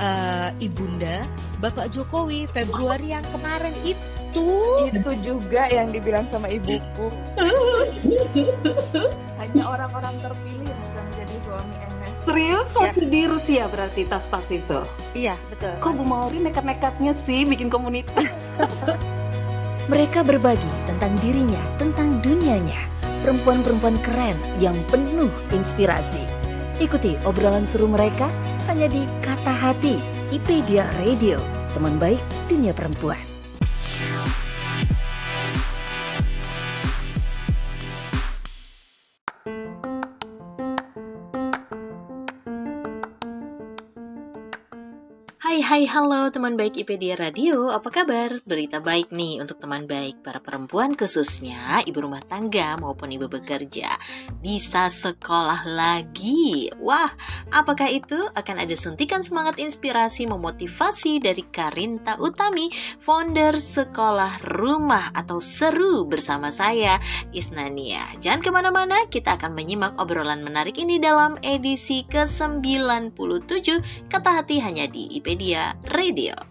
uh, ibunda Bapak Jokowi Februari yang kemarin itu. Itu juga yang dibilang sama ibuku. Hanya orang-orang terpilih yang bisa menjadi suami MS. Serius masih ya. di Rusia berarti tas-tas itu? Iya betul. Kok Bu Mauri nekat-nekatnya sih bikin komunitas? Mereka berbagi tentang dirinya, tentang dunianya. Perempuan-perempuan keren yang penuh inspirasi. Ikuti obrolan seru mereka hanya di Kata Hati, IPedia Radio, teman baik dunia perempuan. Hai halo teman baik IPedia Radio, apa kabar? Berita baik nih untuk teman baik para perempuan khususnya ibu rumah tangga maupun ibu bekerja Bisa sekolah lagi Wah, apakah itu? Akan ada suntikan semangat inspirasi memotivasi dari Karinta Utami Founder Sekolah Rumah atau Seru bersama saya Isnania Jangan ke mana-mana, kita akan menyimak obrolan menarik ini dalam edisi ke-97 Kata Hati hanya di IPedia Radio.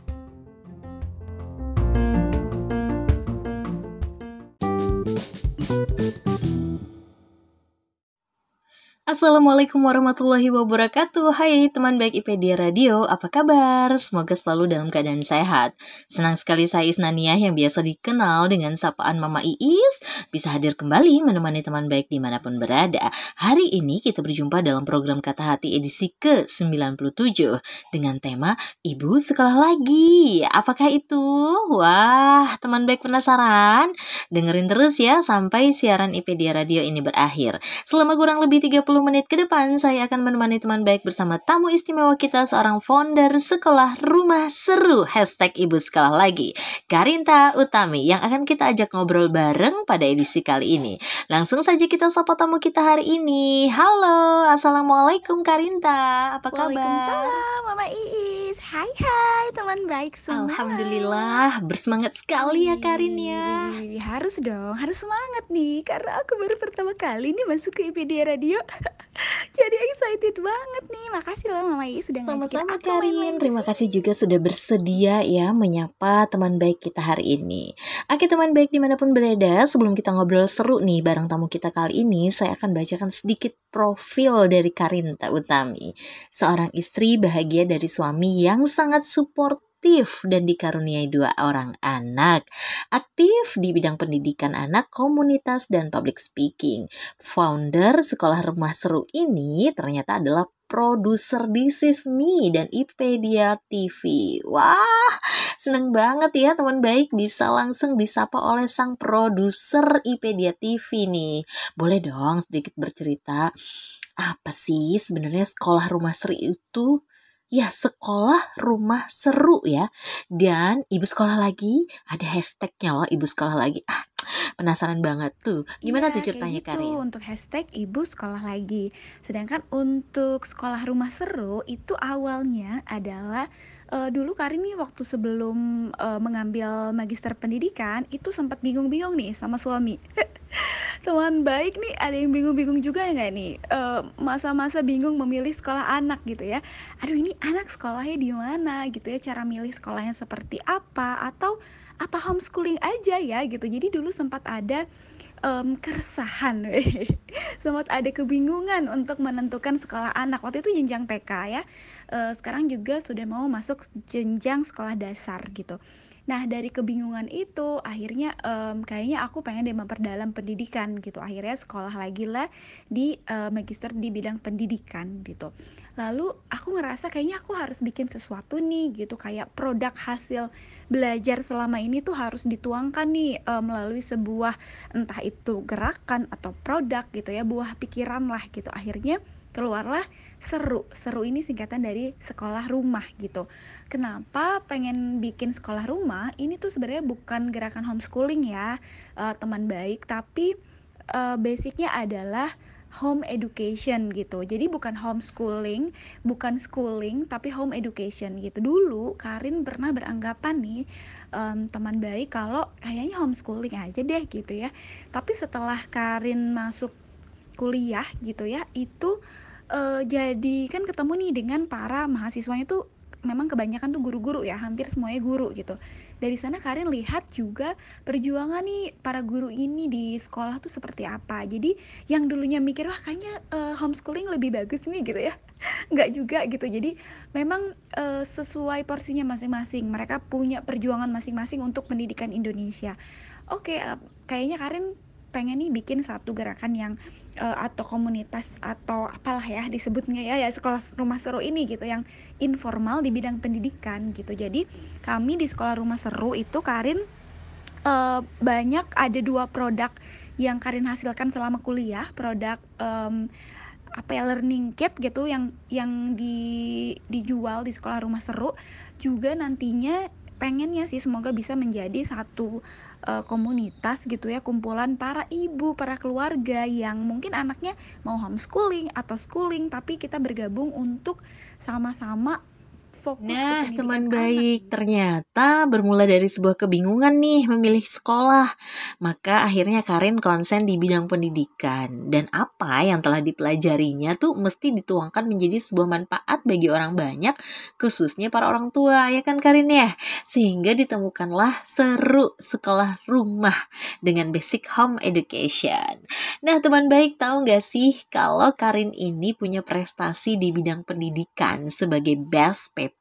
Assalamualaikum warahmatullahi wabarakatuh Hai teman baik IPedia Radio Apa kabar? Semoga selalu dalam keadaan sehat Senang sekali saya Isnania yang biasa dikenal dengan sapaan Mama Iis Bisa hadir kembali menemani teman baik di mana pun berada Hari ini kita berjumpa dalam program Kata Hati edisi ke-97 Dengan tema Ibu Sekolah Lagi Apakah itu? Wah teman baik penasaran? Dengerin terus ya sampai siaran IPedia Radio ini berakhir Selama kurang lebih 30 menit ke depan saya akan menemani teman baik bersama tamu istimewa kita seorang founder sekolah rumah seru. Hashtag ibu sekolah lagi. Karinta Utami yang akan kita ajak ngobrol bareng pada edisi kali ini. Langsung saja kita sapa tamu kita hari ini. Halo assalamualaikum Karinta. Apa kabar? Waalaikumsalam Mama Iis. Hai hai teman baik semua. Alhamdulillah bersemangat sekali ya Karin ya Harus dong harus semangat nih. Karena aku baru pertama kali nih masuk ke IPD Radio Jadi excited banget nih. Makasih loh Mama I sudah Sama-sama Karin. Terima kasih juga sudah bersedia ya menyapa teman baik kita hari ini. Oke teman baik di mana pun berada, sebelum kita ngobrol seru nih bareng tamu kita kali ini, saya akan bacakan sedikit profil dari Karinta Utami. Seorang istri bahagia dari suami yang sangat support aktif dan dikaruniai dua orang anak. Aktif di bidang pendidikan anak, komunitas, dan public speaking. Founder Sekolah Rumah Seru ini ternyata adalah produser This Is Me dan Ipedia TV. Wah, seneng banget ya teman baik bisa langsung disapa oleh sang produser Ipedia TV nih. Boleh dong sedikit bercerita apa sih sebenarnya sekolah rumah seri itu? Ya sekolah rumah seru ya. Dan ibu sekolah lagi ada hashtagnya loh ibu sekolah lagi. Ah penasaran banget tuh. Gimana ya, tuh ceritanya gitu, Karin? Untuk hashtag ibu sekolah lagi. Sedangkan untuk sekolah rumah seru itu awalnya adalah uh, dulu Karin nih waktu sebelum uh, mengambil magister pendidikan itu sempat bingung-bingung nih sama suami. teman baik nih ada yang bingung-bingung juga nggak nih? Eh, masa-masa bingung memilih sekolah anak gitu ya. Aduh ini anak sekolahnya di mana gitu ya? Cara milih sekolahnya seperti apa? Atau apa homeschooling aja ya gitu? Jadi dulu sempat ada em, keresahan sempat ada kebingungan untuk menentukan sekolah anak waktu itu jenjang TK ya Eh, sekarang juga sudah mau masuk jenjang sekolah dasar gitu Nah, dari kebingungan itu, akhirnya em, kayaknya aku pengen deh memperdalam pendidikan gitu. Akhirnya sekolah lagi lah di eh, magister di bidang pendidikan gitu. Lalu aku ngerasa kayaknya aku harus bikin sesuatu nih gitu, kayak produk hasil belajar selama ini tuh harus dituangkan nih eh, melalui sebuah entah itu gerakan atau produk gitu ya, buah pikiran lah gitu. Akhirnya keluarlah seru. Seru ini singkatan dari sekolah rumah gitu. Kenapa pengen bikin sekolah rumah? Ini tuh sebenarnya bukan gerakan homeschooling ya, eh, teman baik, tapi eh, basicnya adalah home education gitu. Jadi bukan homeschooling, bukan schooling, tapi home education gitu. Dulu Karin pernah beranggapan nih em, teman baik kalau kayaknya homeschooling aja deh gitu ya. Tapi setelah Karin masuk kuliah gitu ya, itu eh, jadi kan ketemu nih dengan para mahasiswanya tuh memang kebanyakan tuh guru-guru ya, hampir semuanya guru gitu. Dari sana Karin lihat juga perjuangan nih para guru ini di sekolah tuh seperti apa. Jadi yang dulunya mikir wah kayaknya eh, homeschooling lebih bagus nih gitu ya. Nggak juga gitu. Jadi memang eh, sesuai porsinya masing-masing. Mereka punya perjuangan masing-masing untuk pendidikan Indonesia. Oke, eh, kayaknya Karin pengen nih bikin satu gerakan yang eh, atau komunitas atau apalah ya disebutnya ya ya sekolah rumah seru ini gitu yang informal di bidang pendidikan gitu. Jadi kami di sekolah rumah seru itu Karin eh, banyak ada dua produk yang Karin hasilkan selama kuliah, produk em, apa ya learning kit gitu yang yang di dijual di sekolah rumah seru juga nantinya pengennya sih semoga bisa menjadi satu eh, komunitas gitu ya kumpulan para ibu para keluarga yang mungkin anaknya mau homeschooling atau schooling tapi kita bergabung untuk sama-sama fokus Nah, teman baik, ternyata bermula dari sebuah kebingungan nih memilih sekolah. Maka akhirnya Karin konsen di bidang pendidikan. Dan apa yang telah dipelajarinya tuh mesti dituangkan menjadi sebuah manfaat bagi orang banyak, khususnya para orang tua, ya kan Karin ya? Sehingga ditemukanlah seru sekolah rumah dengan basic home education. Nah, teman baik tahu nggak sih kalau Karin ini punya prestasi di bidang pendidikan sebagai best paper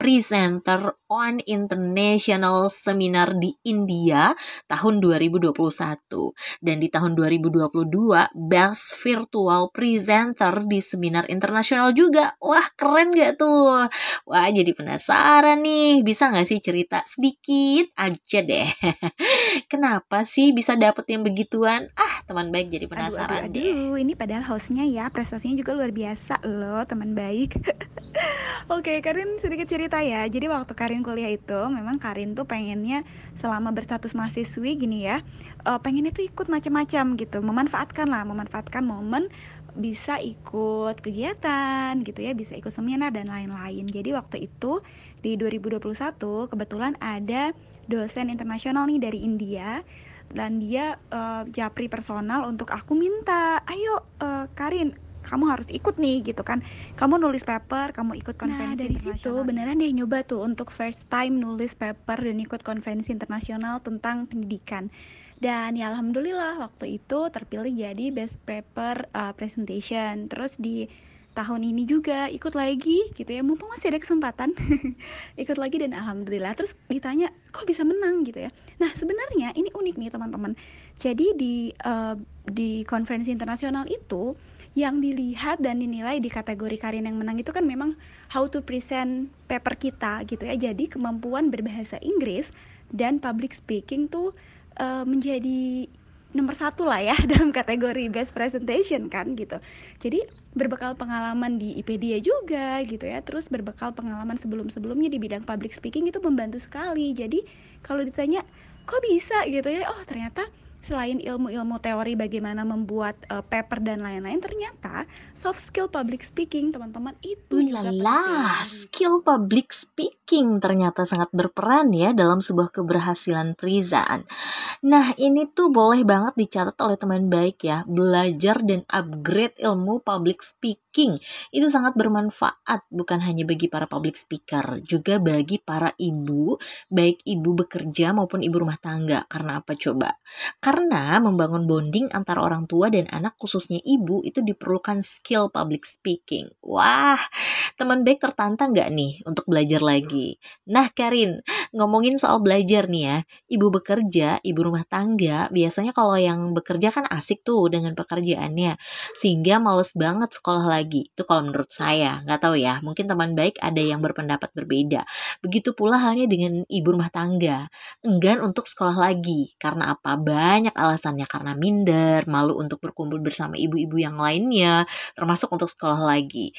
presenter on international seminar di India tahun 2021 dan di tahun 2022 best virtual presenter di seminar internasional juga. Wah, keren gak tuh? Wah, jadi penasaran nih. Bisa nggak sih cerita sedikit aja deh? Kenapa sih bisa dapet yang begituan? Ah, teman baik jadi Aduh, aduh, penasaran deh. aduh, ini padahal hostnya ya, prestasinya juga luar biasa loh, teman baik. Oke, Karin sedikit cerita ya. Jadi waktu Karin kuliah itu, memang Karin tuh pengennya selama berstatus mahasiswi gini ya, eh, pengennya tuh ikut macam-macam gitu, memanfaatkan lah, memanfaatkan momen bisa ikut kegiatan gitu ya, bisa ikut seminar dan lain-lain. Jadi waktu itu di 2021 kebetulan ada dosen internasional nih dari India dan dia eh, japri personal untuk aku minta, ayo eh, Karin kamu harus ikut nih gitu kan. Kamu nulis paper kamu ikut konferensi dari internasional. situ beneran deh nyoba tuh untuk first time nulis paper dan ikut konferensi internasional tentang pendidikan. Dan ya alhamdulillah waktu itu terpilih jadi best paper uh, presentation. Terus di tahun ini juga ikut lagi gitu ya. Mumpung masih ada kesempatan ikut lagi dan alhamdulillah. Terus ditanya kok bisa menang? gitu ya. Nah sebenarnya ini unik nih teman-teman. Jadi di uh, di konferensi internasional itu yang dilihat dan dinilai di kategori Karin yang menang itu kan memang how to present paper kita gitu ya. Jadi kemampuan berbahasa Inggris dan public speaking tuh uh, menjadi nomor satu lah ya dalam kategori best presentation kan gitu. Jadi berbekal pengalaman di IPedia juga gitu ya. Terus berbekal pengalaman sebelum-sebelumnya di bidang public speaking itu membantu sekali. Jadi kalau ditanya kok bisa gitu ya, oh ternyata selain ilmu-ilmu teori bagaimana membuat uh, paper dan lain-lain ternyata soft skill public speaking teman-teman itu Ulala, skill public speaking ternyata sangat berperan ya dalam sebuah keberhasilan perizaan. Nah, ini tuh boleh banget dicatat oleh teman baik ya, belajar dan upgrade ilmu public speaking. Itu sangat bermanfaat bukan hanya bagi para public speaker, juga bagi para ibu, baik ibu bekerja maupun ibu rumah tangga. Karena apa coba? Karena membangun bonding antara orang tua dan anak khususnya ibu itu diperlukan skill public speaking. Wah, teman baik tertantang nggak nih untuk belajar lagi? Nah Karin, ngomongin soal belajar nih ya, ibu bekerja, ibu rumah tangga, biasanya kalau yang bekerja kan asik tuh dengan pekerjaannya, sehingga males banget sekolah lagi. Itu kalau menurut saya, nggak tahu ya, mungkin teman baik ada yang berpendapat berbeda. Begitu pula halnya dengan ibu rumah tangga, enggan untuk sekolah lagi. Karena apa? Banyak banyak alasannya karena minder, malu untuk berkumpul bersama ibu-ibu yang lainnya, termasuk untuk sekolah lagi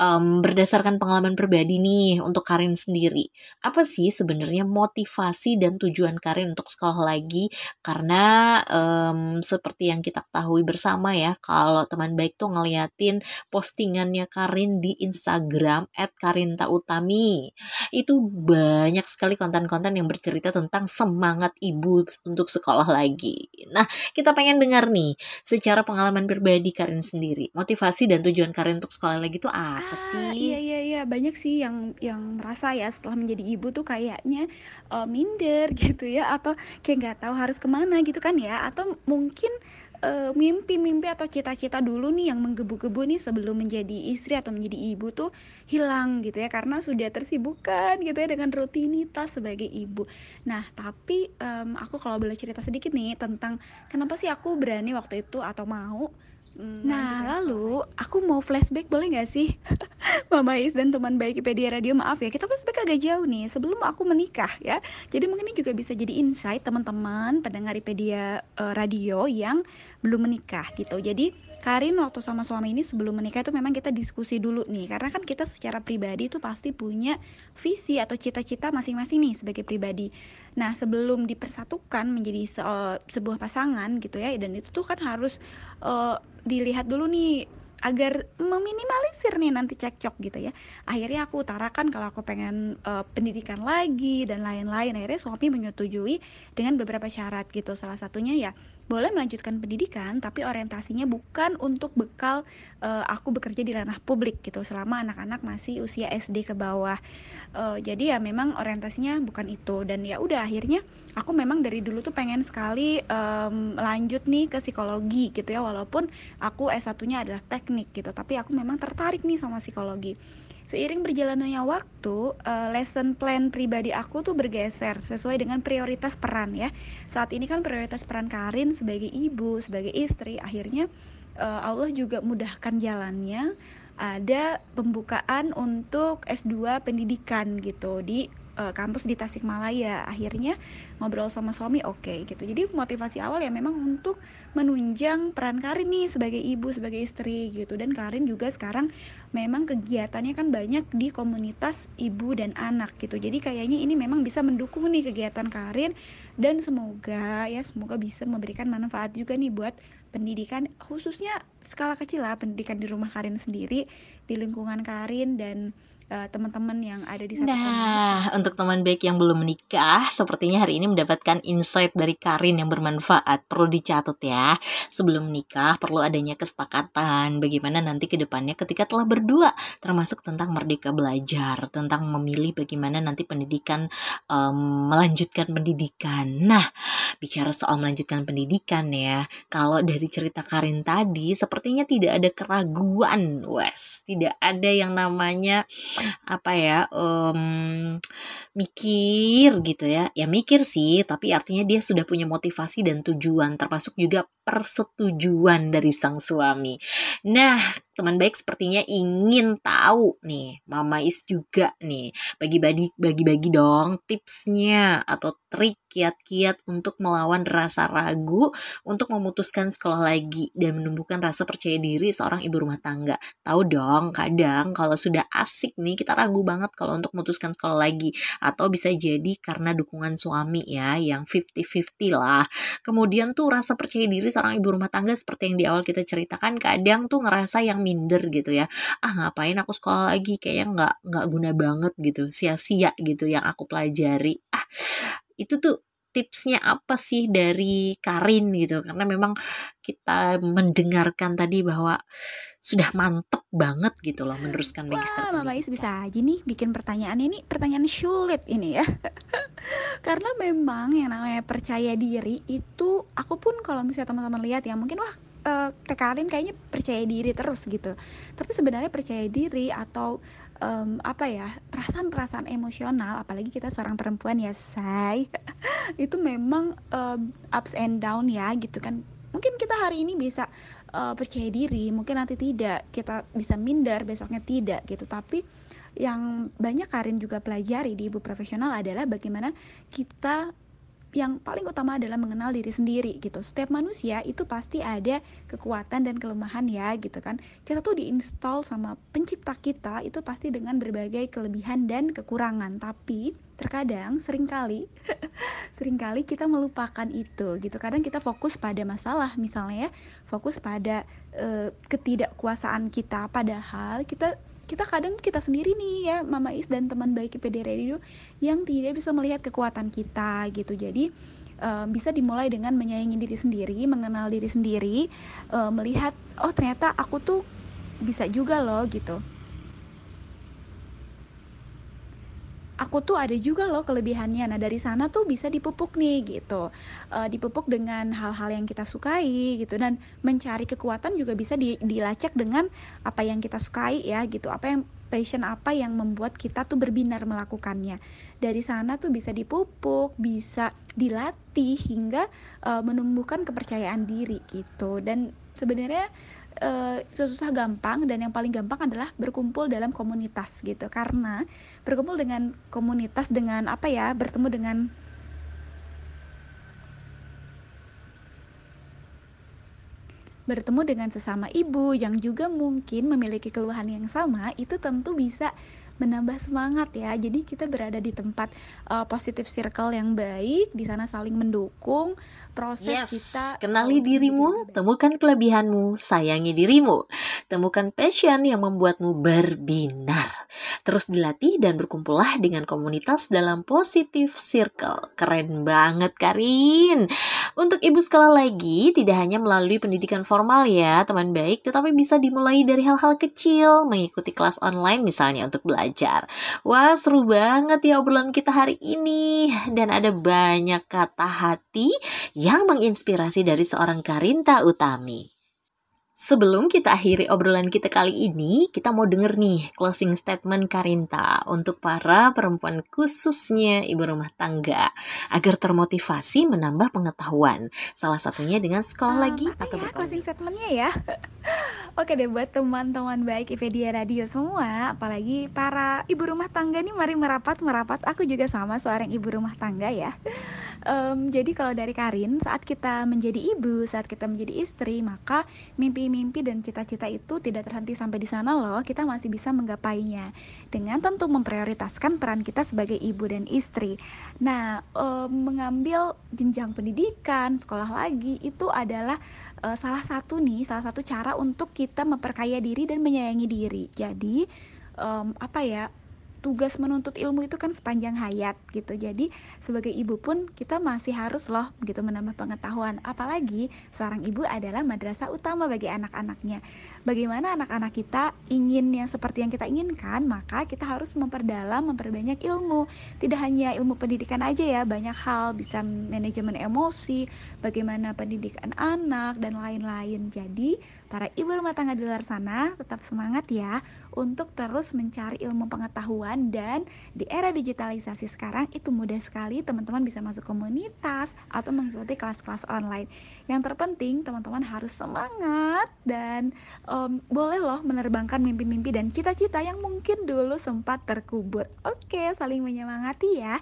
um, berdasarkan pengalaman pribadi nih untuk Karin sendiri. Apa sih sebenarnya motivasi dan tujuan Karin untuk sekolah lagi? Karena um, seperti yang kita ketahui bersama ya, kalau teman baik tuh ngeliatin postingannya Karin di Instagram @karintautami. Itu banyak sekali konten-konten yang bercerita tentang semangat ibu untuk sekolah lagi. Nah, kita pengen dengar nih secara pengalaman pribadi Karin sendiri, motivasi dan tujuan Karin untuk sekolah lagi itu apa? Apa sih? Iya iya iya banyak sih yang yang merasa ya setelah menjadi ibu tuh kayaknya uh, minder gitu ya atau kayak nggak tahu harus ke mana gitu kan ya atau mungkin uh, mimpi-mimpi atau cita-cita dulu nih yang menggebu-gebu nih sebelum menjadi istri atau menjadi ibu tuh hilang gitu ya karena sudah tersibukkan gitu ya dengan rutinitas sebagai ibu. Nah tapi um, aku kalau boleh cerita sedikit nih tentang kenapa sih aku berani waktu itu atau mau Hmm, nah, lalu aku mau flashback boleh nggak sih? Mama Is dan teman baik IPedia Radio, maaf ya, kita flashback agak jauh nih sebelum aku menikah ya. Jadi mungkin ini juga bisa jadi insight teman-teman pendengar IPedia uh, Radio yang belum menikah gitu. Jadi Karin waktu sama suami ini sebelum menikah itu memang kita diskusi dulu nih karena kan kita secara pribadi itu pasti punya visi atau cita-cita masing-masing nih sebagai pribadi. Nah sebelum dipersatukan menjadi se sebuah pasangan gitu ya dan itu tuh kan harus uh, dilihat dulu nih agar meminimalisir nih nanti cekcok gitu ya akhirnya aku utarakan kalau aku pengen uh, pendidikan lagi dan lain-lain akhirnya suami menyetujui dengan beberapa syarat gitu salah satunya ya boleh melanjutkan pendidikan tapi orientasinya bukan untuk bekal uh, aku bekerja di ranah publik gitu selama anak-anak masih usia SD ke bawah. Uh, jadi ya memang orientasinya bukan itu. Dan ya udah akhirnya aku memang dari dulu tuh pengen sekali um, lanjut nih ke psikologi gitu ya walaupun aku S1-nya adalah teknik gitu tapi aku memang tertarik nih sama psikologi seiring berjalannya waktu uh, lesson plan pribadi aku tuh bergeser sesuai dengan prioritas peran ya. Saat ini kan prioritas peran Karin sebagai ibu sebagai istri akhirnya uh, Allah juga mudahkan jalannya. Ada pembukaan untuk S2 pendidikan gitu di uh, kampus di Tasikmalaya. Akhirnya ngobrol sama suami oke okay, gitu. Jadi motivasi awal ya memang untuk menunjang peran Karin nih sebagai ibu sebagai istri gitu. Dan Karin juga sekarang memang kegiatannya kan banyak di komunitas ibu dan anak gitu. Jadi kayaknya ini memang bisa mendukung nih kegiatan Karin. Dan semoga ya semoga bisa memberikan manfaat juga nih buat pendidikan khususnya skala kecil lah pendidikan di rumah Karin sendiri di lingkungan Karin. Dan uh, teman-teman yang ada di satu Nah, komunitas. untuk teman baik yang belum menikah, sepertinya hari ini mendapatkan insight dari Karin yang bermanfaat. Perlu dicatat ya. Sebelum menikah perlu adanya kesepakatan bagaimana nanti ke depannya ketika telah berdua, termasuk tentang merdeka belajar, tentang memilih bagaimana nanti pendidikan um, melanjutkan pendidikan. Nah, bicara soal melanjutkan pendidikan ya, kalau dari cerita Karin tadi sepertinya tidak ada keraguan, wes, tidak ada yang namanya apa ya um, mikir gitu ya. Ya mikir sih tapi artinya dia sudah punya motivasi dan tujuan termasuk juga persetujuan dari sang suami. Nah, teman baik sepertinya ingin tahu nih, Mama Is juga nih, bagi-bagi bagi-bagi dong tipsnya atau trik kiat-kiat untuk melawan rasa ragu untuk memutuskan sekolah lagi dan menumbuhkan rasa percaya diri seorang ibu rumah tangga. Tahu dong, kadang kalau sudah asik nih kita ragu banget kalau untuk memutuskan sekolah lagi atau bisa jadi karena dukungan suami ya yang 50-50 lah. Kemudian tuh rasa percaya diri seorang ibu rumah tangga seperti yang di awal kita ceritakan kadang tuh ngerasa yang minder gitu ya. Ah ngapain aku sekolah lagi kayaknya nggak nggak guna banget gitu, sia-sia gitu yang aku pelajari. Ah itu tuh tipsnya apa sih dari Karin gitu? Karena memang kita mendengarkan tadi bahwa sudah mantep banget gitu loh meneruskan magister Wah, Mama Is bisa aja nih bikin pertanyaan ini pertanyaan sulit ini ya. Karena memang yang namanya percaya diri itu aku pun kalau misalnya teman-teman lihat ya mungkin wah uh, Karin kayaknya percaya diri terus gitu. Tapi sebenarnya percaya diri atau um, apa ya perasaan-perasaan emosional apalagi kita seorang perempuan ya say itu memang um, ups and down ya gitu kan. Mungkin kita hari ini bisa uh, percaya diri mungkin nanti tidak kita bisa minder besoknya tidak gitu. Tapi yang banyak Karin juga pelajari di ibu profesional adalah bagaimana kita yang paling utama adalah mengenal diri sendiri gitu. Setiap manusia itu pasti ada kekuatan dan kelemahan ya gitu kan. Kita tuh diinstal sama pencipta kita itu pasti dengan berbagai kelebihan dan kekurangan. Tapi terkadang sering kali sering kali kita melupakan itu gitu. Kadang kita fokus pada masalah misalnya ya, fokus pada uh, ketidakkuasaan kita padahal kita kita kadang kita sendiri nih ya Mama Is dan teman baik IPD Radio yang tidak bisa melihat kekuatan kita gitu. Jadi uh, bisa dimulai dengan menyayangi diri sendiri mengenal diri sendiri uh, melihat oh ternyata aku tuh bisa juga loh gitu aku tuh ada juga loh kelebihannya. Nah dari sana tuh bisa dipupuk nih gitu, uh, dipupuk dengan hal-hal yang kita sukai gitu dan mencari kekuatan juga bisa di, dilacak dengan apa yang kita sukai ya gitu, apa yang passion apa yang membuat kita tuh berbinar melakukannya. Dari sana tuh bisa dipupuk, bisa dilatih hingga uh, menumbuhkan kepercayaan diri gitu. Dan sebenarnya uh, susah gampang dan yang paling gampang adalah berkumpul dalam komunitas gitu. Karena berkumpul dengan komunitas dengan apa ya bertemu dengan bertemu dengan sesama ibu yang juga mungkin memiliki keluhan yang sama itu tentu bisa menambah semangat ya. Jadi kita berada di tempat uh, positive circle yang baik, di sana saling mendukung proses yes. kita. Kenali dirimu, temukan kelebihanmu, sayangi dirimu. Temukan passion yang membuatmu berbinar. Terus dilatih dan berkumpullah dengan komunitas dalam positive circle. Keren banget Karin. Untuk ibu sekali lagi, tidak hanya melalui pendidikan formal ya, teman baik, tetapi bisa dimulai dari hal-hal kecil, mengikuti kelas online misalnya untuk belajar. Wah, seru banget ya obrolan kita hari ini. Dan ada banyak kata hati yang menginspirasi dari seorang Karinta Utami. Sebelum kita akhiri obrolan kita kali ini, kita mau denger nih closing statement Karinta untuk para perempuan khususnya ibu rumah tangga agar termotivasi menambah pengetahuan. Salah satunya dengan sekolah um, lagi atau ya, closing statementnya ya. Oke deh buat teman-teman baik IPedia Radio semua, apalagi para ibu rumah tangga nih mari merapat merapat. Aku juga sama seorang ibu rumah tangga ya. Um, jadi kalau dari Karin, saat kita menjadi ibu, saat kita menjadi istri, maka mimpi-mimpi dan cita-cita itu tidak terhenti sampai di sana loh. Kita masih bisa menggapainya dengan tentu memprioritaskan peran kita sebagai ibu dan istri. Nah, um, mengambil jenjang pendidikan, sekolah lagi itu adalah uh, salah satu nih, salah satu cara untuk kita memperkaya diri dan menyayangi diri. Jadi, um, apa ya? Tugas menuntut ilmu itu kan sepanjang hayat gitu. Jadi sebagai ibu pun kita masih harus loh gitu menambah pengetahuan. Apalagi seorang ibu adalah madrasah utama bagi anak-anaknya. Bagaimana anak-anak kita ingin yang seperti yang kita inginkan maka kita harus memperdalam memperbanyak ilmu. Tidak hanya ilmu pendidikan aja ya banyak hal bisa manajemen emosi bagaimana pendidikan anak dan lain-lain. Jadi para ibu rumah tangga di luar sana tetap semangat ya untuk terus mencari ilmu pengetahuan dan di era digitalisasi sekarang itu mudah sekali teman-teman bisa masuk komunitas atau mengikuti kelas-kelas online. Yang terpenting teman-teman harus semangat dan um, boleh loh menerbangkan mimpi-mimpi dan cita-cita yang mungkin dulu sempat terkubur. Oke, saling menyemangati ya.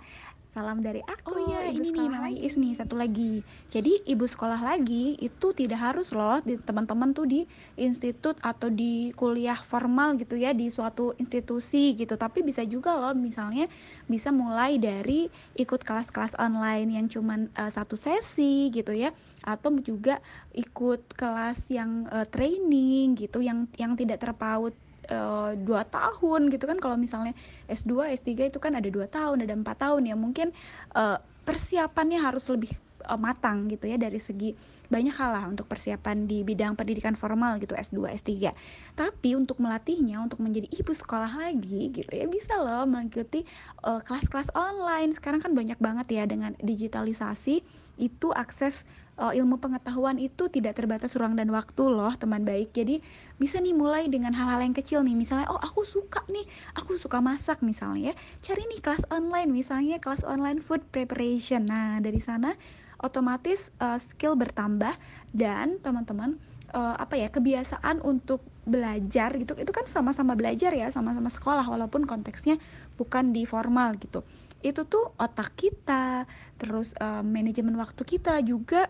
Salam dari aku. Oh iya, ini nih Mama Is nih satu lagi. Jadi ibu sekolah lagi itu tidak harus loh di teman-teman tuh di institut atau di kuliah formal gitu ya di suatu institusi gitu. Tapi bisa juga loh misalnya bisa mulai dari ikut kelas-kelas online yang cuman uh, satu sesi gitu ya atau juga ikut kelas yang uh, training gitu yang yang tidak terpaut uh, dua tahun gitu kan. Kalau misalnya S2 S3 itu kan ada dua tahun ada empat tahun ya. Mungkin uh, persiapannya harus lebih uh, matang gitu ya dari segi banyak hal lah untuk persiapan di bidang pendidikan formal gitu S2 S3 tapi untuk melatihnya untuk menjadi ibu sekolah lagi gitu ya bisa loh mengikuti kelas-kelas uh, online. Sekarang kan banyak banget ya dengan digitalisasi itu akses uh, ilmu pengetahuan itu tidak terbatas ruang dan waktu loh teman baik. Jadi bisa nih mulai dengan hal-hal yang kecil nih. Misalnya oh aku suka nih aku suka masak misalnya ya. Cari nih kelas online misalnya kelas online food preparation. Nah dari sana otomatis uh, skill bertambah dan teman-teman uh, apa ya kebiasaan untuk belajar gitu itu kan sama-sama belajar ya sama-sama sekolah walaupun konteksnya bukan di formal gitu itu tuh otak kita terus uh, manajemen waktu kita juga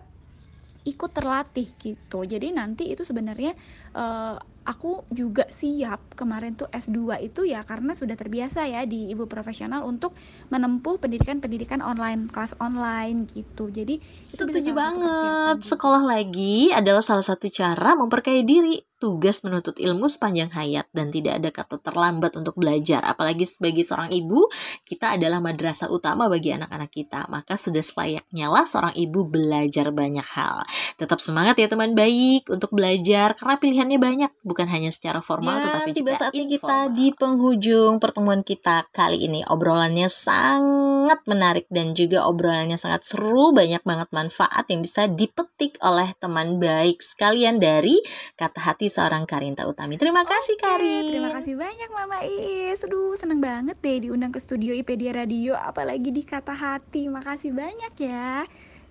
ikut terlatih gitu jadi nanti itu sebenarnya uh, aku juga siap kemarin tuh S2 itu ya karena sudah terbiasa ya di ibu profesional untuk menempuh pendidikan-pendidikan online, kelas online gitu. Jadi setuju banget. Sekolah lagi adalah salah satu cara memperkaya diri tugas menuntut ilmu sepanjang hayat dan tidak ada kata terlambat untuk belajar. Apalagi sebagai seorang ibu, kita adalah madrasah utama bagi anak-anak kita. Maka sudah selayaknya lah seorang ibu belajar banyak hal. Tetap semangat ya teman baik untuk belajar karena pilihannya banyak, bukan hanya secara formal ya, tetapi tiba juga saatnya kita di penghujung pertemuan kita kali ini. Obrolannya sangat menarik dan juga obrolannya sangat seru, banyak banget manfaat yang bisa dipetik oleh teman baik sekalian dari kata hati seorang Karinta Utami. Terima kasih Karin. Terima kasih banyak Mama Is. Aduh, seneng banget deh diundang ke studio IPedia Radio apalagi di Kata Hati. Makasih banyak ya.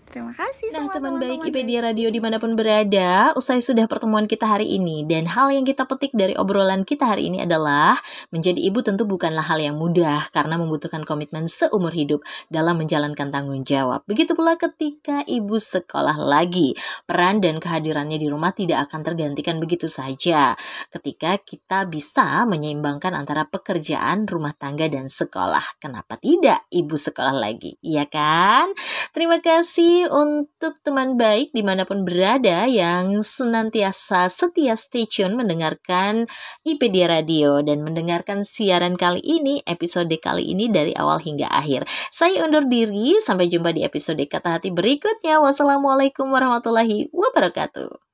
Terima kasih Nah teman baik IPedia Radio di mana pun berada Usai sudah pertemuan kita hari ini. Dan hal yang kita petik dari obrolan kita hari ini adalah Menjadi ibu tentu bukanlah hal yang mudah Karena membutuhkan komitmen seumur hidup Dalam menjalankan tanggung jawab. Begitu pula ketika ibu sekolah lagi Peran dan kehadirannya di rumah tidak akan tergantikan begitu saja. Ketika kita bisa menyeimbangkan antara pekerjaan, rumah tangga, dan sekolah. Kenapa tidak ibu sekolah lagi? Iya kan? Terima kasih untuk teman baik di mana pun berada yang senantiasa setia stay tune mendengarkan IPD Radio dan mendengarkan siaran kali ini, episode kali ini dari awal hingga akhir. Saya undur diri, sampai jumpa di episode Kata Hati berikutnya. Wassalamualaikum warahmatullahi wabarakatuh.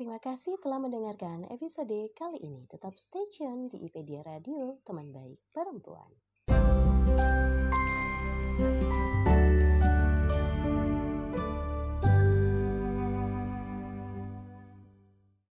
Terima kasih telah mendengarkan episode kali ini. Tetap stay tune di IPedia Radio, teman baik perempuan.